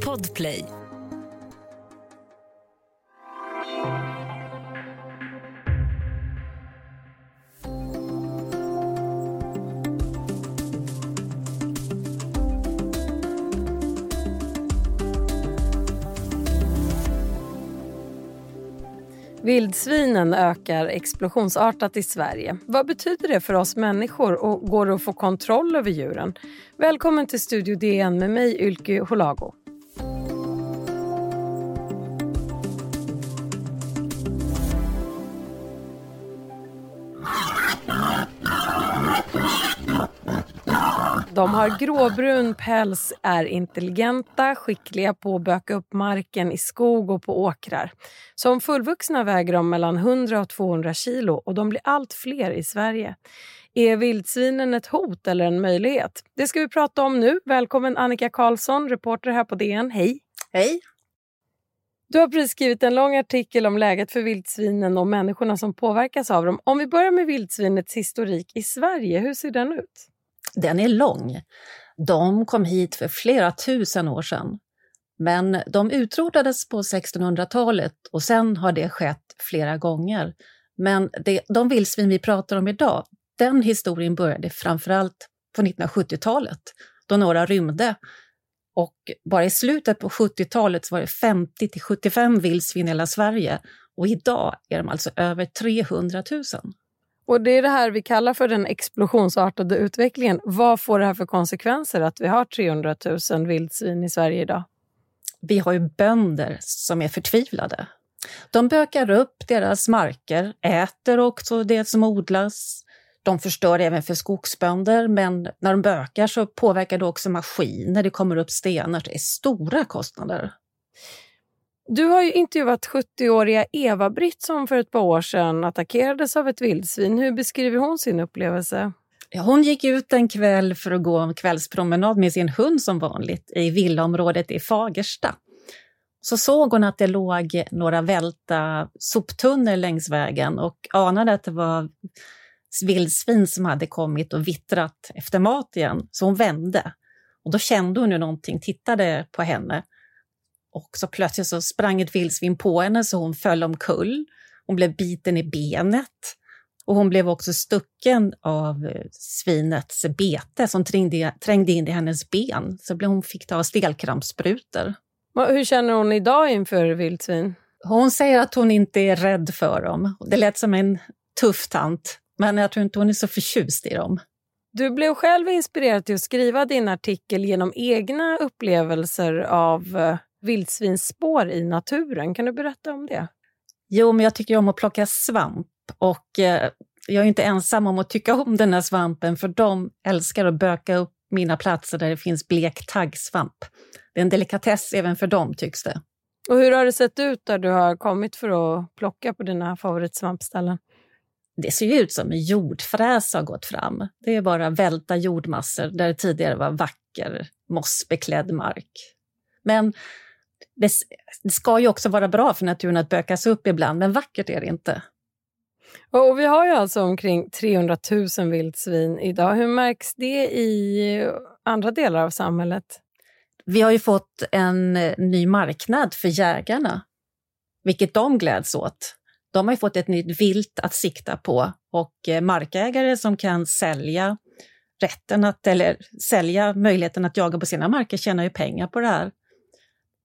Podplay. Vildsvinen ökar explosionsartat i Sverige. Vad betyder det för oss människor och går det att få kontroll över djuren? Välkommen till Studio DN med mig Ylke Holago. De har gråbrun päls, är intelligenta, skickliga på att böka upp marken i skog och på åkrar. Som fullvuxna väger de mellan 100 och 200 kilo och de blir allt fler i Sverige. Är vildsvinen ett hot eller en möjlighet? Det ska vi prata om nu. Välkommen Annika Karlsson, reporter här på DN. Hej! Hej! Du har precis skrivit en lång artikel om läget för vildsvinen och människorna som påverkas av dem. Om vi börjar med vildsvinets historik i Sverige, hur ser den ut? Den är lång. De kom hit för flera tusen år sedan. Men de utrotades på 1600-talet och sen har det skett flera gånger. Men det, de vildsvin vi pratar om idag, den historien började framförallt på 1970-talet då några rymde. Och bara i slutet på 70-talet var det 50 till 75 vildsvin i hela Sverige och idag är de alltså över 300 000. Och Det är det här vi kallar för den explosionsartade utvecklingen. Vad får det här för konsekvenser att vi har 300 000 vildsvin i Sverige idag? Vi har ju bönder som är förtvivlade. De bökar upp deras marker, äter också det som odlas. De förstör även för skogsbönder, men när de bökar så påverkar det också maskiner, det kommer upp stenar, det är stora kostnader. Du har ju intervjuat 70-åriga Eva-Britt som för ett par år sedan attackerades av ett vildsvin. Hur beskriver hon sin upplevelse? Ja, hon gick ut en kväll för att gå en kvällspromenad med sin hund som vanligt i villaområdet i Fagersta. Så såg hon att det låg några välta soptunnor längs vägen och anade att det var vildsvin som hade kommit och vittrat efter mat igen. Så hon vände. Och då kände hon ju någonting, tittade på henne och så plötsligt så sprang ett vildsvin på henne så hon föll omkull. Hon blev biten i benet. Och hon blev också stucken av eh, svinets bete som trängde, trängde in i hennes ben. Så hon fick ta stelkrampssprutor. Hur känner hon idag inför vildsvin? Hon säger att hon inte är rädd för dem. Det lät som en tuff tant, men jag tror inte hon är så förtjust i dem. Du blev själv inspirerad till att skriva din artikel genom egna upplevelser av eh, vildsvinsspår i naturen. Kan du berätta om det? Jo, men jag tycker om att plocka svamp och eh, jag är inte ensam om att tycka om den här svampen för de älskar att böka upp mina platser där det finns blek taggsvamp. Det är en delikatess även för dem tycks det. Och hur har det sett ut där du har kommit för att plocka på dina favoritsvampställen? Det ser ut som en jordfräs har gått fram. Det är bara välta jordmassor där det tidigare var vacker mossbeklädd mark. Men det, det, ska ju också vara bra för naturen att bökas upp ibland, men vackert är det inte. Och vi har ju alltså omkring 300 000 vildsvin idag. Hur märks det i andra delar av samhället? Vi har ju fått en eh, ny marknad för jägarna, vilket de gläds åt. De har ju fått ett nytt vilt att sikta på och eh, markägare som kan sälja rätten att, eller sälja möjligheten att jaga på sina marker tjänar ju pengar på det här.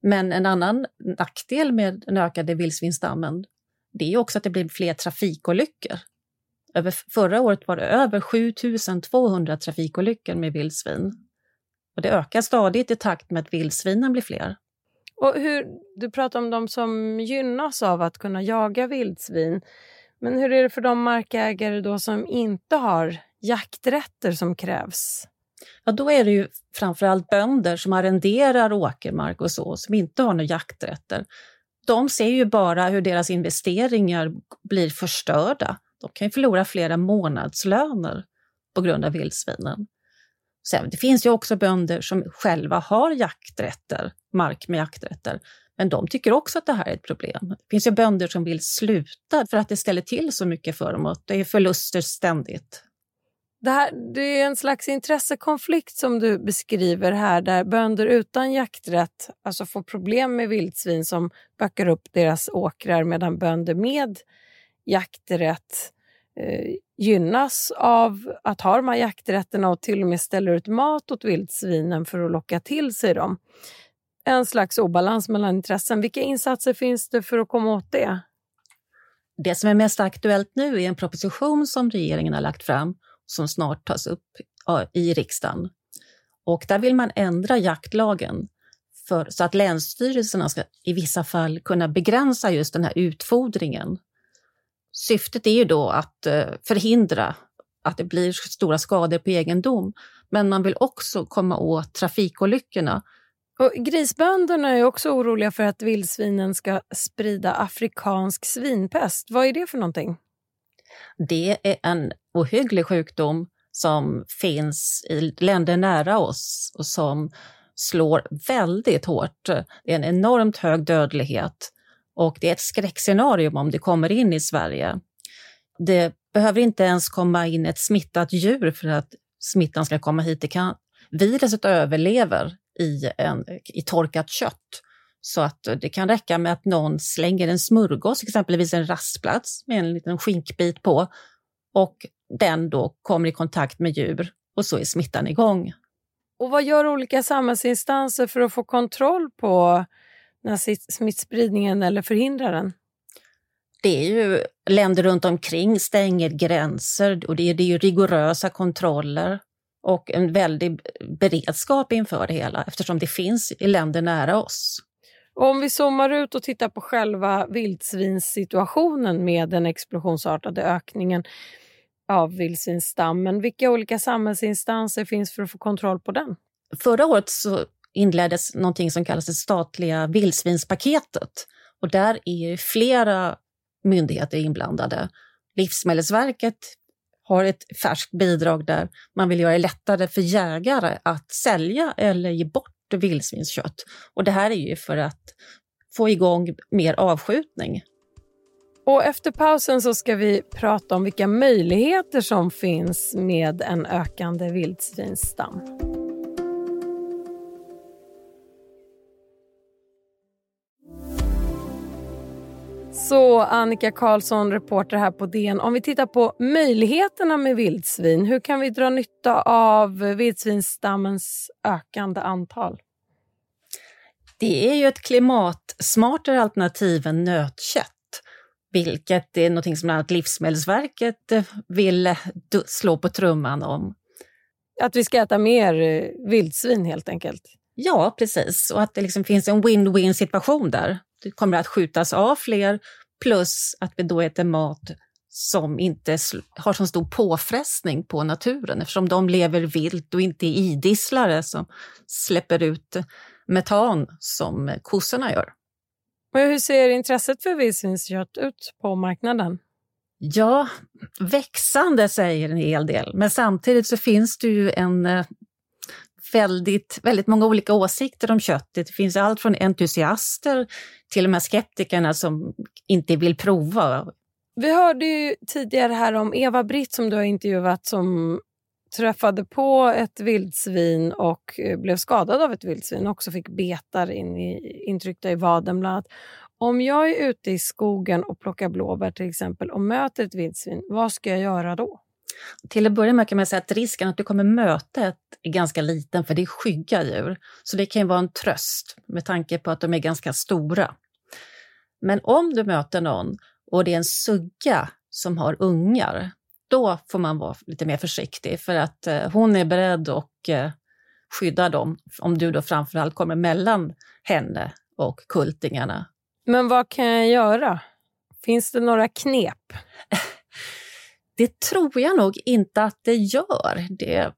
Men en annan nackdel med den ökade vildsvinsstammen det är också att det blir fler trafikolyckor. Över, förra året var det över 7200 trafikolyckor med vildsvin. Och det ökar stadigt i takt med att vildsvinen blir fler. Och hur, du pratar om de som gynnas av att kunna jaga vildsvin. Men hur är det för de markägare då som inte har jakträtter som krävs? Ja då är det ju framförallt bönder som arrenderar åkermark och så, som inte har några jakträtter. De ser ju bara hur deras investeringar blir förstörda. De kan ju förlora flera månadslöner på grund av vildsvinen. Sen, det finns ju också bönder som själva har jakträtter, mark med jakträtter, men de tycker också att det här är ett problem. Det finns ju bönder som vill sluta för att det ställer till så mycket för dem och det är förluster ständigt. Det, här, det är en slags intressekonflikt som du beskriver här där bönder utan jakträtt alltså får problem med vildsvin som backar upp deras åkrar medan bönder med jakträtt eh, gynnas av att ha de här jakträtterna och till och med ställer ut mat åt vildsvinen för att locka till sig dem. En slags obalans mellan intressen. Vilka insatser finns det för att komma åt det? Det som är mest aktuellt nu är en proposition som regeringen har lagt fram som snart tas upp i riksdagen. Och där vill man ändra jaktlagen för, så att länsstyrelserna ska i vissa fall kunna begränsa just den här utfodringen. Syftet är ju då att eh, förhindra att det blir stora skador på egendom, men man vill också komma åt trafikolyckorna. Och grisbönderna är också oroliga för att vildsvinen ska sprida afrikansk svinpest. Vad är det för någonting? Det är en ohygglig sjukdom som finns i länder nära oss och som slår väldigt hårt. Det är en enormt hög dödlighet och det är ett skräckscenario om det kommer in i Sverige. Det behöver inte ens komma in ett smittat djur för att smittan ska komma hit. Det kan, viruset överlever i, en, i torkat kött. Så att det kan räcka med att någon slänger en smörgås, exempelvis en rastplats med en liten skinkbit på och den då kommer i kontakt med djur och så är smittan igång. Och vad gör olika samhällsinstanser för att få kontroll på den här smittspridningen eller förhindra den? Det är ju länder runt omkring stänger gränser och det är, det är ju rigorösa kontroller och en väldig beredskap inför det hela eftersom det finns i länder nära oss. Och om vi zoomar ut och tittar på själva vildsvinssituationen med den explosionsartade ökningen av vildsvinsstammen, vilka olika samhällsinstanser finns för att få kontroll på den? Förra året så inleddes någonting som kallas det statliga vildsvinspaketet. Och där är flera myndigheter inblandade. Livsmedelsverket har ett färskt bidrag där man vill göra det lättare för jägare att sälja eller ge bort vildsvinskött. Och det här är ju för att få igång mer avskjutning. Och efter pausen så ska vi prata om vilka möjligheter som finns med en ökande vildsvinsstam. Så Annika Karlsson, reporter här på DN. Om vi tittar på möjligheterna med vildsvin, hur kan vi dra nytta av vildsvinsstammens ökande antal? Det är ju ett klimatsmartare alternativ än nötkött vilket är något som bland annat Livsmedelsverket eh, vill eh, slå på trumman om. Att vi ska äta mer eh, vildsvin helt enkelt? Ja, precis. Och att det liksom finns en win-win situation där. Det kommer att skjutas av fler, plus att vi då äter mat som inte har så stor påfrestning på naturen eftersom de lever vilt och inte är idisslare som släpper ut metan som kossorna gör. Och hur ser intresset för vildsvinskött ut på marknaden? Ja, växande säger en hel del, men samtidigt så finns det ju en eh, väldigt, väldigt många olika åsikter om köttet. Det finns allt från entusiaster till de här skeptikerna som inte vill prova. Vi hörde ju tidigare här om Eva-Britt som du har intervjuat som träffade på ett vildsvin och eh, blev skadad av ett vildsvin och också fick betar in i, intryckta i vaden bland annat. Om jag är ute i skogen och plockar blåbär till exempel och möter ett vildsvin, vad ska jag göra då? Till att börja med kan man säga att risken att du kommer möta ett är ganska liten för det är skygga djur. Så det kan ju vara en tröst med tanke på att de är ganska stora. Men om du möter någon och det är en sugga som har ungar, då får man vara lite mer försiktig för att eh, hon är beredd att eh, skydda dem om du då framförallt kommer mellan henne och kultingarna. Men vad kan jag göra? Finns det några knep? Det tror jag nog inte att det gör. Det,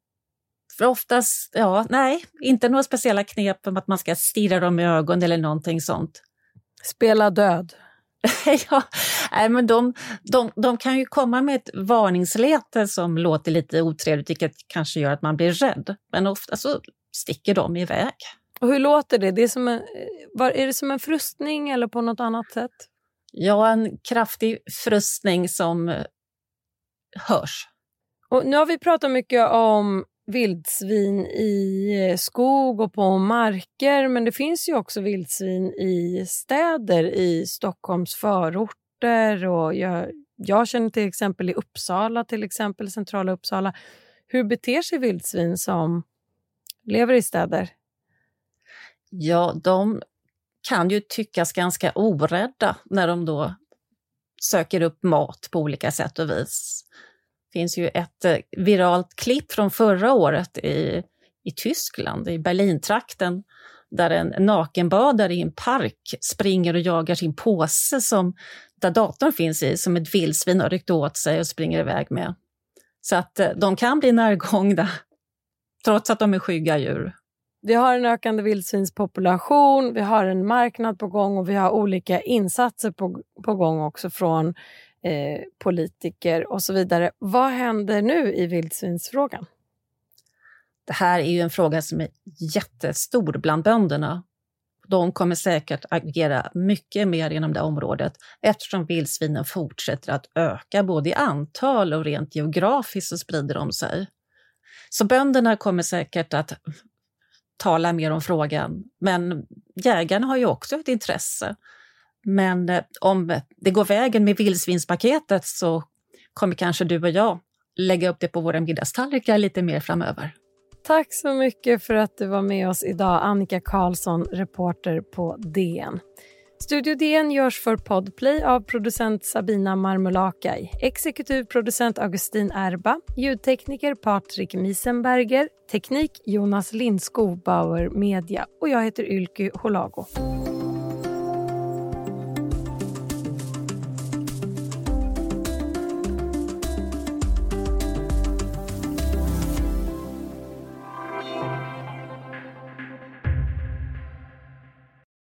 för oftast, ja, nej, inte några speciella knep om att man ska stirra dem i ögonen eller någonting sånt. Spela död? ja, nej, men de, de, de kan ju komma med ett varningslete som låter lite otrevligt, vilket kanske gör att man blir rädd. Men ofta så sticker de iväg. Och hur låter det? det är, som en, är det som en frustning eller på något annat sätt? Ja, en kraftig frustning som hörs. Och nu har vi pratat mycket om vildsvin i eh, skog och på marker men det finns ju också vildsvin i städer i Stockholms förorter. Och jag, jag känner till exempel i Uppsala, till exempel centrala Uppsala. Hur beter sig vildsvin som lever i städer? Ja, de kan ju tyckas ganska orädda när de då söker upp mat på olika sätt och vis. Det finns ju ett eh, viralt klipp från förra året i, i Tyskland, i Berlintrakten, där en nakenbadare i en park springer och jagar sin påse som, där datorn finns i, som ett vildsvin har ryckt åt sig och springer iväg med. Så att eh, de kan bli närgångna, trots att de är skygga djur. Vi har en ökande vildsvinspopulation, vi har en marknad på gång och vi har olika insatser på, på gång också från eh, politiker och så vidare. Vad händer nu i vildsvinsfrågan? Det här är ju en fråga som är jättestor bland bönderna. De kommer säkert agera mycket mer inom det området eftersom vildsvinen fortsätter att öka både i antal och rent geografiskt så sprider de sig. Så bönderna kommer säkert att tala mer om frågan. Men jägarna har ju också ett intresse. Men eh, om det går vägen med vildsvinspaketet så kommer kanske du och jag lägga upp det på våra middagstallrikar lite mer framöver. Tack så mycket för att du var med oss idag, Annika Karlsson, reporter på DN. Studio DN görs för Podplay av producent Sabina Marmulakai, exekutiv producent Augustin Erba, ljudtekniker Patrik Miesenberger, teknik Jonas Lindskog, Bauer Media och jag heter Ylky Holago.